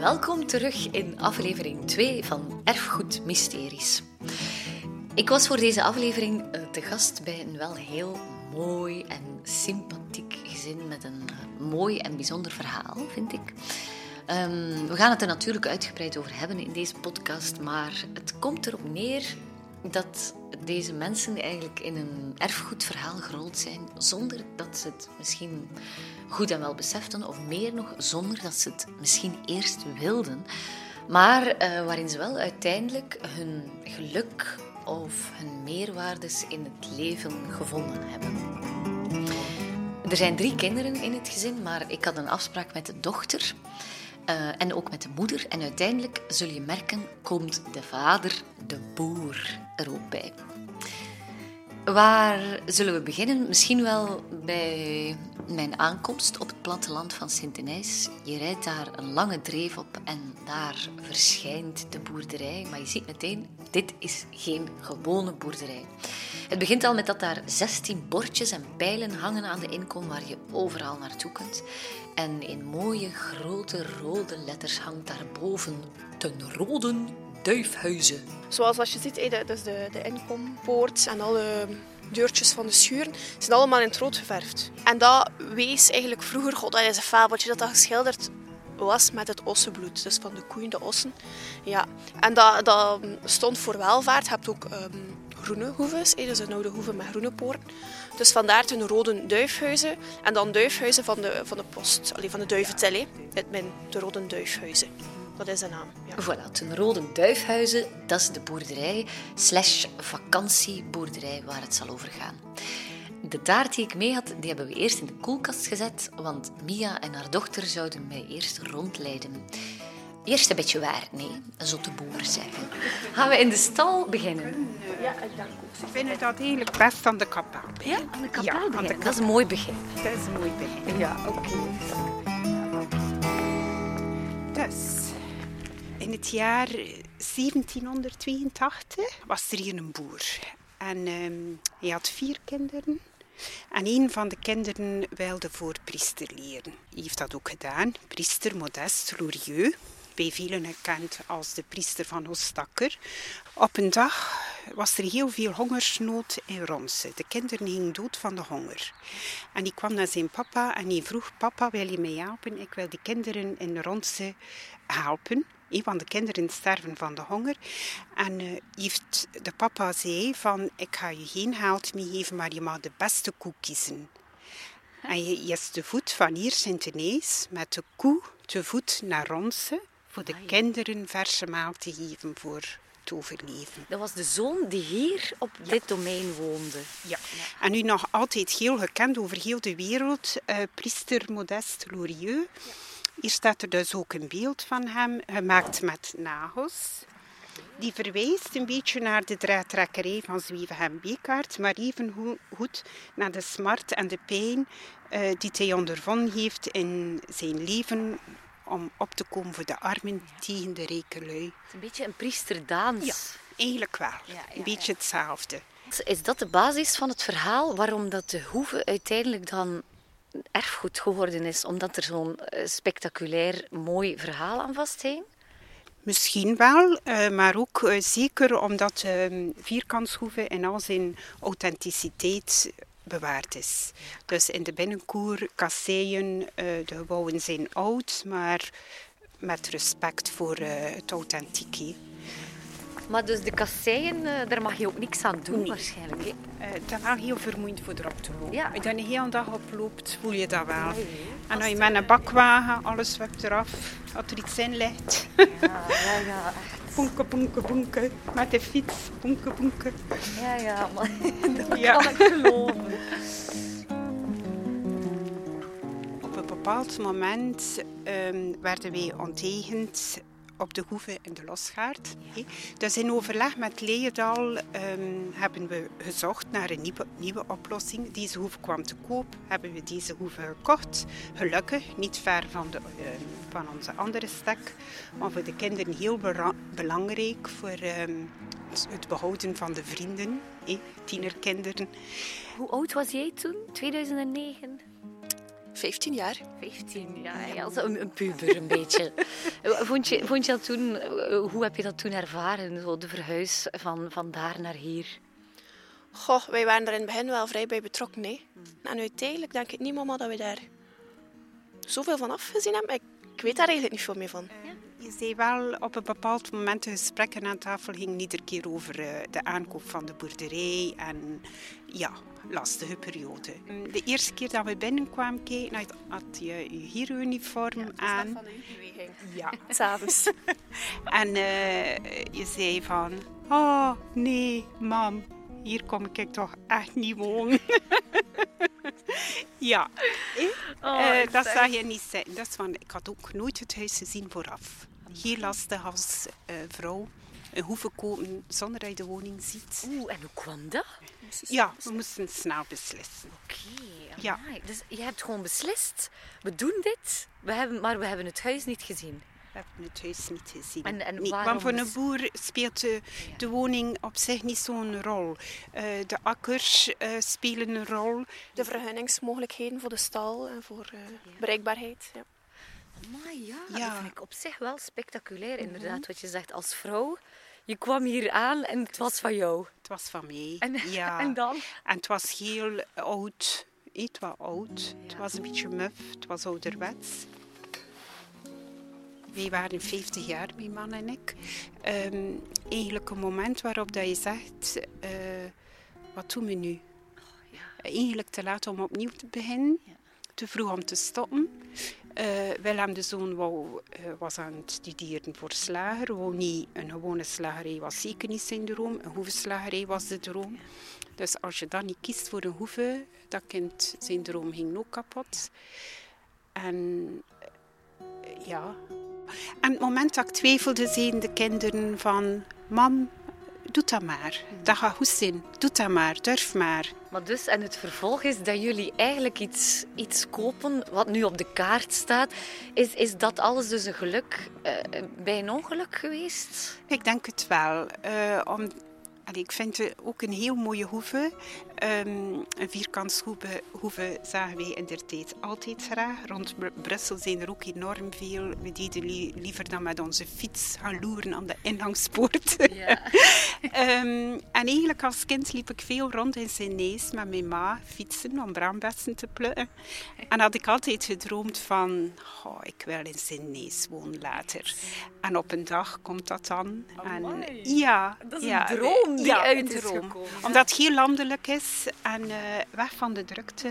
Welkom terug in aflevering 2 van Erfgoed Mysteries. Ik was voor deze aflevering eh, te gast bij een wel heel mooi en sympathiek gezin met een eh, mooi en bijzonder verhaal, vind ik. Ehm, we gaan het er natuurlijk uitgebreid over hebben in deze podcast, maar het komt erop neer dat deze mensen eigenlijk in een erfgoedverhaal gerold zijn zonder dat ze het misschien goed en wel beseften, of meer nog, zonder dat ze het misschien eerst wilden, maar uh, waarin ze wel uiteindelijk hun geluk of hun meerwaardes in het leven gevonden hebben. Er zijn drie kinderen in het gezin, maar ik had een afspraak met de dochter. Uh, en ook met de moeder. En uiteindelijk zul je merken, komt de vader, de boer, er ook bij. Waar zullen we beginnen? Misschien wel bij mijn aankomst op het platteland van Sint-Inijs. Je rijdt daar een lange dreef op en daar verschijnt de boerderij. Maar je ziet meteen, dit is geen gewone boerderij. Het begint al met dat daar 16 bordjes en pijlen hangen aan de inkom waar je overal naartoe kunt. En in mooie grote rode letters hangt daarboven ten roden duifhuizen. Zoals als je ziet, is de, de inkompoort en alle deurtjes van de schuren, zijn allemaal in het rood geverfd. En dat wees eigenlijk vroeger, god, dat is een fabeltje, dat dat geschilderd was met het ossenbloed, dus van de koeien, de ossen. Ja. En dat, dat stond voor welvaart. Je hebt ook um, groene hoeves, dus een oude hoeve met groene poorten. Dus vandaar de rode duifhuizen. En dan duifhuizen van de, van de post, allee, van de duiventel, het de rode duifhuizen. Dat is de naam. Ja. Voilà, ten Rode Duifhuizen, dat is de boerderij slash vakantieboerderij waar het zal over gaan. De taart die ik mee had, die hebben we eerst in de koelkast gezet, want Mia en haar dochter zouden mij eerst rondleiden. Eerst een beetje waar, nee, een zotte boer zeggen. Gaan we in de stal beginnen? Ja, ik dank Ik vind dat eigenlijk best aan de kapel Ja, aan de kapel ja, Dat is een mooi begin. Dat is een mooi begin. Ja, oké. In het jaar 1782 was er hier een boer. En um, hij had vier kinderen. En een van de kinderen wilde voor priester leren. Hij heeft dat ook gedaan. Priester Modeste Lourieux bij velen gekend als de priester van Hostakker. Op een dag was er heel veel hongersnood in Ronse. De kinderen gingen dood van de honger. En die kwam naar zijn papa en hij vroeg: Papa, wil je mij helpen? Ik wil die kinderen in Ronse helpen. Een van de kinderen sterven van de honger. En uh, heeft de papa zei van, ik ga je geen geld meer geven, maar je mag de beste koe kiezen. En je is te voet van hier Sint-Inees met de koe te voet naar Ronse voor de kinderen verse maal te geven voor het overleven. Dat was de zoon die hier op dit domein woonde. Ja. En nu nog altijd heel gekend over heel de wereld, uh, priester Modeste Lorieux. Hier staat er dus ook een beeld van hem, gemaakt met nagels. Die verwijst een beetje naar de draadtrekkerij van Zweven en Bekaert, maar even goed naar de smart en de pijn uh, die hij ondervonden heeft in zijn leven om op te komen voor de armen tegen de rijke lui. Het is een beetje een priesterdans. Ja, eigenlijk wel. een beetje hetzelfde. Is dat de basis van het verhaal waarom dat de hoeve uiteindelijk dan erfgoed geworden is, omdat er zo'n eh, spectaculair mooi verhaal aan vasthing? Misschien wel, eh, maar ook eh, zeker omdat ehm, Vierkantshoeve in al zijn authenticiteit bewaard is. Dus in de binnenkoer, kasseien, de gebouwen zijn oud, maar met respect voor het authentieke. Maar dus de kasseien, eh, daar mag je ook niks aan doen waarschijnlijk. Hè? Uh, dat is wel heel vermoeiend voor erop te lopen. Ja. Als je de hele dag op loopt, voel je dat wel. En als je met een bakwagen, alles wept eraf, als er iets in ligt. Ja, ja, ja. Bonken, bonken, bonken. Met de fiets, bonken, bonken. Ja, ja, maar dat ja. kan ik geloven. Op een bepaald moment um, werden wij ontegend op de Hoeve in de Losgaard. Dus in overleg met Leendal um, hebben we gezocht naar een nieuwe, oplossing. Deze hoeve kwam te koop, hebben we deze hoeve gekocht. Gelukkig, niet ver van, de, uh, van onze andere stek, maar voor de kinderen heel belangrijk voor um, het behouden van de vrienden, tienerkinderen. Hoe oud was jij toen, 2009? 15 jaar. 15, ja, ja een, een puber een beetje. Vond je, vond je dat toen, hoe heb je dat toen ervaren, zo de verhuis van, van daar naar hier? Goh, wij waren er in het begin wel vrij bij betrokken. Hè. En uiteindelijk denk ik niet, mama, dat we daar zoveel van afgezien hebben. Ik, ik weet daar eigenlijk niet veel meer van. Je zei wel, op een bepaald moment de gesprekken aan tafel gingen iedere keer over eh, de aankoop van de boerderij en ja, lastige periode. De eerste keer dat we binnenkwamen kijken, had je je hieruniform ja, aan. van de beweging. Ja. S'avonds. en uh, je zei van, oh nee, mam, hier kom ik toch echt niet wonen. ja, oh, uh, dat zou je niet van, ik had ook nooit het huis gezien vooraf. Heel lastig als uh, vrouw een hoeven kopen zonder dat je de woning ziet. Oeh, en hoe kwam dat? Ja, we moesten snel beslissen. Oké, okay, ja. dus je hebt gewoon beslist, we doen dit, we hebben, maar we hebben het huis niet gezien. We hebben het huis niet gezien. En, en nee, want voor een boer speelt de, de woning op zich niet zo'n rol. Uh, de akkers uh, spelen een rol. De vergunningsmogelijkheden voor de stal en voor uh, bereikbaarheid. Ja. Maar ja, ja, dat vind ik op zich wel spectaculair, inderdaad, mm -hmm. wat je zegt als vrouw. Je kwam hier aan en het was van jou. Het was van mij. En, ja. en dan? En het was heel oud. Het was oud. Ja. Het was een beetje muf. Het was ouderwets. Wij waren 50 jaar, mijn man en ik. Um, eigenlijk een moment waarop dat je zegt, uh, wat doen we nu? Oh, ja. Eigenlijk te laat om opnieuw te beginnen. Ja. Te vroeg om te stoppen. Uh, Willem de Zoon wou, uh, was aan het studeren voor slager. Wou niet een gewone slagerij, was zeker niet zijn droom. Een hoevenslagerij was de droom. Dus als je dan niet kiest voor een hoeve, dat kind zijn droom ging ook kapot. En ja. En het moment dat ik twijfelde, zeiden de kinderen van... Mam, doe dat maar. Dat gaat goed zijn. Doe dat maar. Durf maar. Maar dus, en het vervolg is dat jullie eigenlijk iets, iets kopen wat nu op de kaart staat. Is, is dat alles dus een geluk uh, bij een ongeluk geweest? Ik denk het wel. Uh, om, ik vind het ook een heel mooie hoeve. Um, een vierkantshoeve hoeve zagen wij in der tijd altijd graag. Rond Brussel zijn er ook enorm veel. We deden li liever dan met onze fiets gaan loeren aan de ingangspoort. Ja. um, en eigenlijk als kind liep ik veel rond in Senees met mijn ma fietsen om braambessen te plukken. En had ik altijd gedroomd van, oh, ik wil in Senees wonen later. En op een dag komt dat dan. En, ja, dat is ja, een droom die ja, uit is droom. gekomen. Omdat het heel landelijk is en uh, weg van de drukte.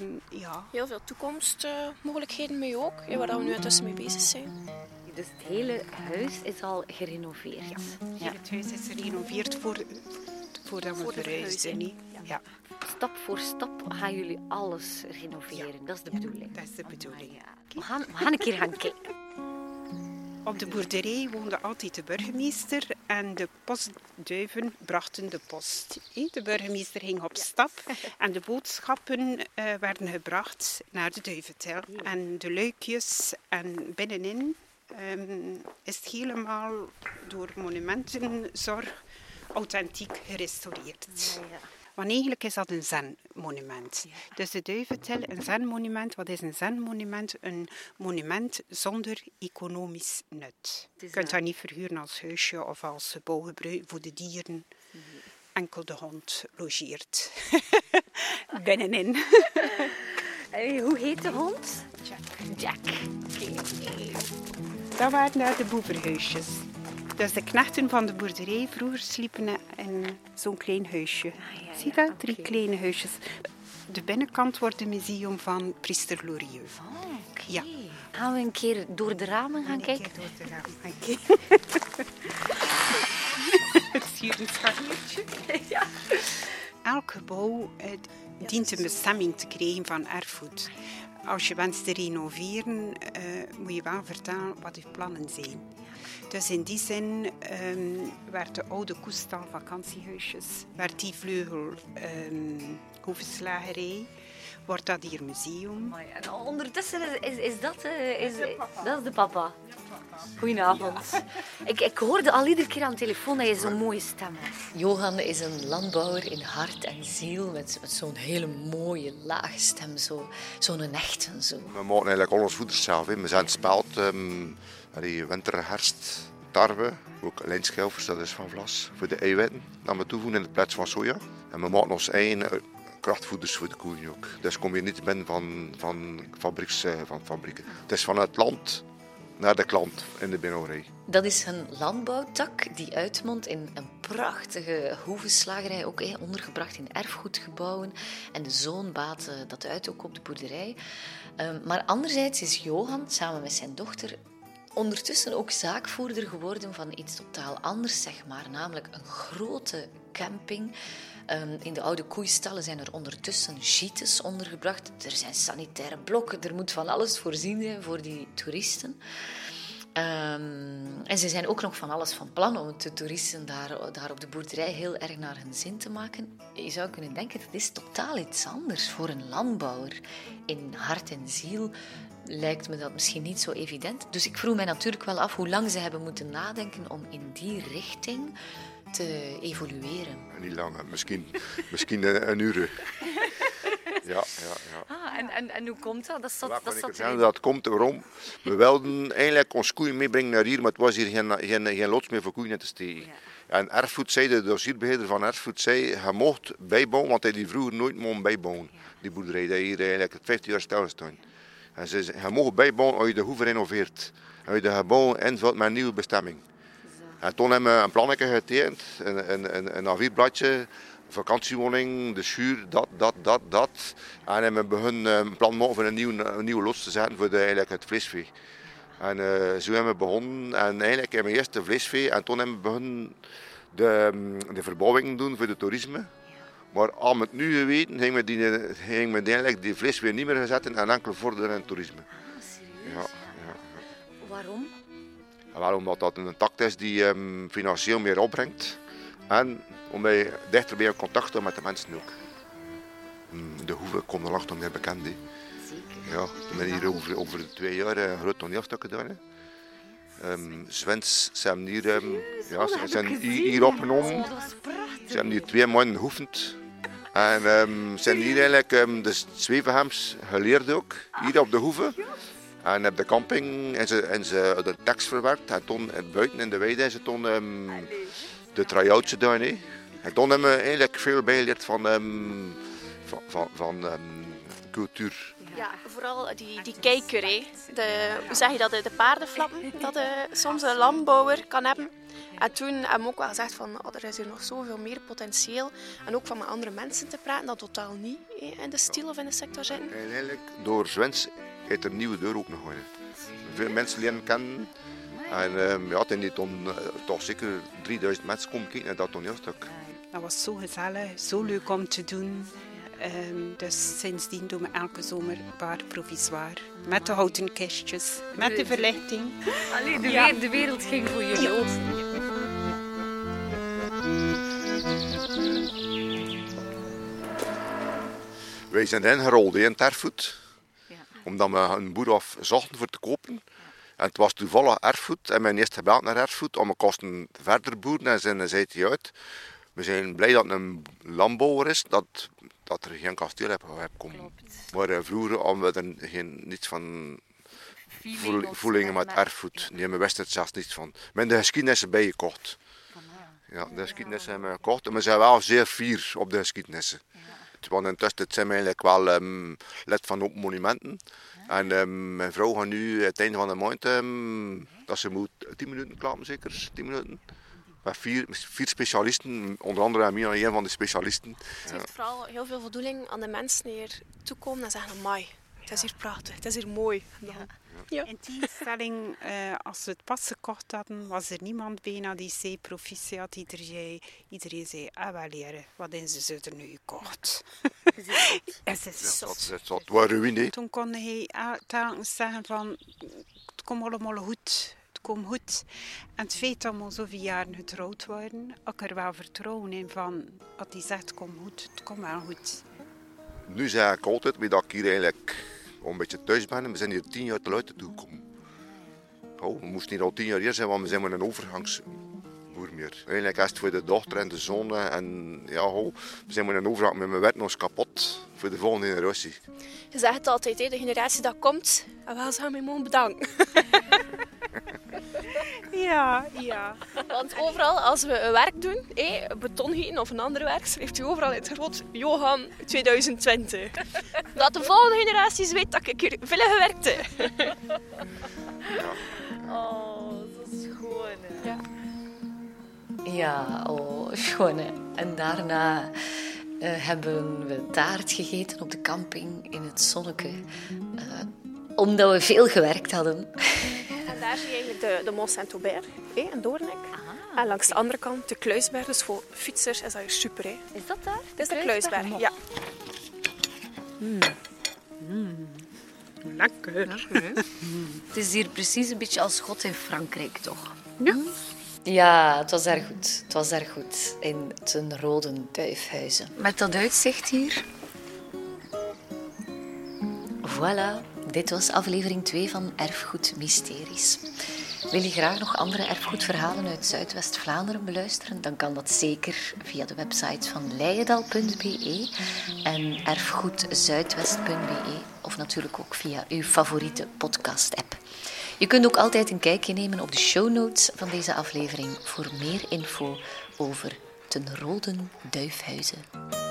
Um, ja. Heel veel toekomstmogelijkheden mee ook, waar we nu intussen mee bezig zijn. Dus het hele huis is al gerenoveerd? Ja, ja. het huis is gerenoveerd voor, voordat we voor verhuisden. Ja. ja. Stap voor stap gaan jullie alles renoveren, ja. dat is de bedoeling? dat is de bedoeling. We, gaan, we gaan een keer gaan kijken. Op de boerderij woonde altijd de burgemeester en de postduiven brachten de post. De burgemeester ging op stap en de boodschappen uh, werden gebracht naar de duiventel. En de luikjes en binnenin um, is het helemaal door monumentenzorg authentiek gerestaureerd. Ja, want eigenlijk is dat een zen-monument. Ja. Dus de Duiventil, een zen-monument. Wat is een zen-monument? Een monument zonder economisch nut. Je kunt dat niet verhuren als huisje of als bouwgebruik voor de dieren. Nee. Enkel de hond logeert binnenin. hey, hoe heet de hond? Jack. Jack. Okay. Dat waren daar de boeverhuisjes. Dus de knechten van de boerderij vroeger sliepen in zo'n klein huisje. Ah, ja, Zie je dat? Drie kleine huisjes. De binnenkant wordt een museum van priester Lorieux. Oh, okay. ja. Gaan we een keer door de ramen gaan kijken? Een keer door de ramen. Het een scharniertje. Ja. Elk gebouw eh, dient een bestemming te krijgen van erfgoed. Als je wenst te renoveren, uh, moet je wel vertellen wat je plannen zijn. Dus in die zin um, werd de oude koestal vakantiehuisjes, werd die vleugel um, hoevenslagerij, wordt dat hier museum. En ondertussen is, is, is dat, uh, is, dat is de papa. Dat is de papa. Goedenavond. Ik, ik hoorde al iedere keer aan de telefoon dat je zo'n mooie stem had. Johan is een landbouwer in hart en ziel met, met zo'n hele mooie lage stem, zo- zo'n echte. Zo. We maken eigenlijk al ons voeder zelf. Hè. We zijn speld, um, die winter, herfst, tarwe, ook lijnschilfers, dat is van vlas, voor de eiwitten. Dat we toevoegen in de plaats van soja. En we maken ons eigen eh, krachtvoeders voor de koeien ook. Dus kom je niet binnen van, van, fabrieks, eh, van fabrieken. Het is van het land naar de klant in de binnenrij. Dat is een landbouwtak die uitmondt in een prachtige hoevenslagerij, ook ondergebracht in erfgoedgebouwen. En de zoon baat eh, dat uit ook op de boerderij. Ehm, maar anderzijds is Johan samen met zijn dochter ondertussen ook zaakvoerder geworden van iets totaal anders, zeg maar. Namelijk een grote camping. Ehm, in de oude koeistallen zijn er ondertussen gites ondergebracht. Er zijn sanitaire blokken, er moet van alles voorzien zijn voor die toeristen. Ehm, en ze zijn ook nog van alles van plan om de toeristen daar, daar op de boerderij heel erg naar hun zin te maken. Je zou kunnen denken, dat is totaal iets anders voor een landbouwer. In hart en ziel lijkt me dat misschien niet zo evident. Dus ik vroeg mij natuurlijk wel af hoe lang ze hebben moeten nadenken om in die richting te evolueren. Niet lang, misschien, misschien een, een uur. Ja, ja, ja. Ah, en, en, en hoe komt dat? Dat zat, dat zat zeggen? Dat komt waarom. We wilden eigenlijk ons koeien meebrengen naar hier, maar het was hier geen, geen, geen lots meer voor koeien in te steken. En Erfgoed zei, de dossierbeheerder van Erfgoed zei, je mocht bijbouwen, want hij die vroeger nooit mocht bijbouwen. Die boerderij, die hier eigenlijk 15 jaar stil staan. En ze zei, je mag bijbouwen als je de hoeve renoveert. En je de gebouw invult met een nieuwe bestemming. En toen hebben we een plannetje getekend, een, een, een, een A4-bladje, vakantiewoning, de schuur, dat, dat, dat, dat. En hebben we begonnen eh, een plan maken voor een nieuwe, een nieuwe lots te zetten voor de, eigenlijk het vleesvee. En eh, zo hebben we begonnen. En eigenlijk hebben we eerst de vleesvee en toen hebben we begonnen de, mm, de verbouwing doen voor het toerisme. Maar al met nu geweten, gingen we, die, gingen we eigenlijk die vleesvee niet meer zetten en enkel vorderen het toerisme. Ja, ja. Waarom? Wel omdat dat een tak is die ehm, financieel meer opbrengt. En omdat je dichter bij in contact komt met de mensen ook. Mm, De hoeve komt er lang meer bekend. Hè. Ja, we hebben hier over, over twee jaar eh, een groot toneelstuk gedaan. Hè. Ehm, Svens zijn hier, ehm, ja, ze zijn hier, hier opgenomen. Ze hebben hier twee maanden geoefend. En ehm, zijn hier eigenlijk de Zwevenhams geleerd ook, hier op de hoeve. En op de camping en ze, en ze de tekst verwerkt. En toen en buiten in de weide hebben ze toen ehm, de try-outs gedaan. En toen hebben we eigenlijk veel bijgeleerd van, ehm, van, van, van ehm, cultuur. Ja, vooral die, die kijker. Hè. De, hoe zeg je dat? De, de paardenflappen dat de, soms een landbouwer kan hebben. En toen hebben we ook wel gezegd van oh, er is hier nog zoveel meer potentieel. En ook van met andere mensen te praten dat totaal niet hè, in de stil of in de sector zitten. En eigenlijk door Zwens heeft er een nieuwe deur open gegooid. Veel mensen leren kennen. En ehm, ja, toen die toen eh, toch zeker 3000 mensen komen kijken naar dat toneelstuk. Dat was zo gezellig, zo leuk om te doen. Ehm, dus sindsdien doen we elke zomer een paar provisoire. Met de houten kistjes, met de verlichting. Allee, de, wereld ging voor jullie open. Wij zijn ingerold in. Ja. Omdat we een boer af zochten voor te kopen. En het was toevallig erfgoed. En mijn eerst gebeld naar erfgoed om een kosten verder boeren. En zijn zei hij uit. We zijn blij dat het een landbouwer is. Dat, dat er geen kasteel heb, heb komen. Maar eh, vroeger hadden we er geen, niets van voel- voelingen met erfgoed. Nee, we wisten er zelfs niets van. Hebben de geschiedenis erbij gekocht. Ja, de geschiedenis hebben we gekocht. En we zijn wel zeer fier op de geschiedenissen. Want intussen zijn we eigenlijk wel lid van Open Monumenten. En ehm, mijn vrouw gaat nu het einde van de maand, ehm, dat ze moet 10 minuten klappen zeker, 10 minuten. Met vier, vier specialisten, onder andere Amina, een van de specialisten. Het heeft vooral heel veel voldoening aan de mensen die hier toekomen en zeggen, amai, het is hier prachtig, het is hier mooi. En dan- Ja. In tegenstelling, eh, als we het pas gekocht hadden, was er niemand bijna die zei proficiat. Iedereen zei, iedereen zei ah wel leren, wat is ze er nu gekocht? En ze is Dat, zot. dat, dat was ruïne. Toen kon hij el- telkens zeggen van, het komt allemaal goed. Het komt goed. En het feit dat we zoveel jaren getrouwd waren, ik er wel vertrouwen in van, als hij zegt, komt goed, het komt wel goed. Nu zeg ik altijd, wie dat ik hier eigenlijk al een beetje thuis ben, we zijn hier tien jaar te luid toe gekomen. Oh, we moesten hier al tien jaar hier zijn, want we zijn maar een overgangsboer meer. Eigenlijk is het voor de dochter en de zoon. En ja, we zijn maar een overgang met mijn werk kapot voor de volgende generatie. Je zegt altijd, de generatie dat komt, en wel zou mij mogen bedanken. Ja, ja. Want overal, als we een werk doen, hé, beton gieten of een andere werk, schrijft u overal in het groot Johan 2020. Dat de volgende generaties weet dat ik hier veel gewerkt heb. Oh, dat is schoon. hè. Ja, oh, schoon hè. En daarna eh, hebben we taart gegeten op de camping in het zonneke. eh, omdat we veel gewerkt hadden. Daar zie je eigenlijk de, de Mont Saint-Aubert, hé, in Doornik. en langs de andere kant de Kluisberg, dus voor fietsers is dat hier super. Hè. Is dat daar? Dit is de Kluisberg, ja. Lekker. Het is hier precies een beetje als God in Frankrijk, toch? Ja, het was daar goed. Het was daar goed. In ten Rode Duifhuizen. Met dat uitzicht hier. Voilà, dit was aflevering 2 van Erfgoed Mysteries. Wil je graag nog andere erfgoedverhalen uit Zuidwest-Vlaanderen beluisteren? Dan kan dat zeker via de website van leidal.be en erfgoedzuidwest.be of natuurlijk ook via uw favoriete podcast-app. Je kunt ook altijd een kijkje nemen op de show notes van deze aflevering voor meer info over ten Rode Duifhuizen.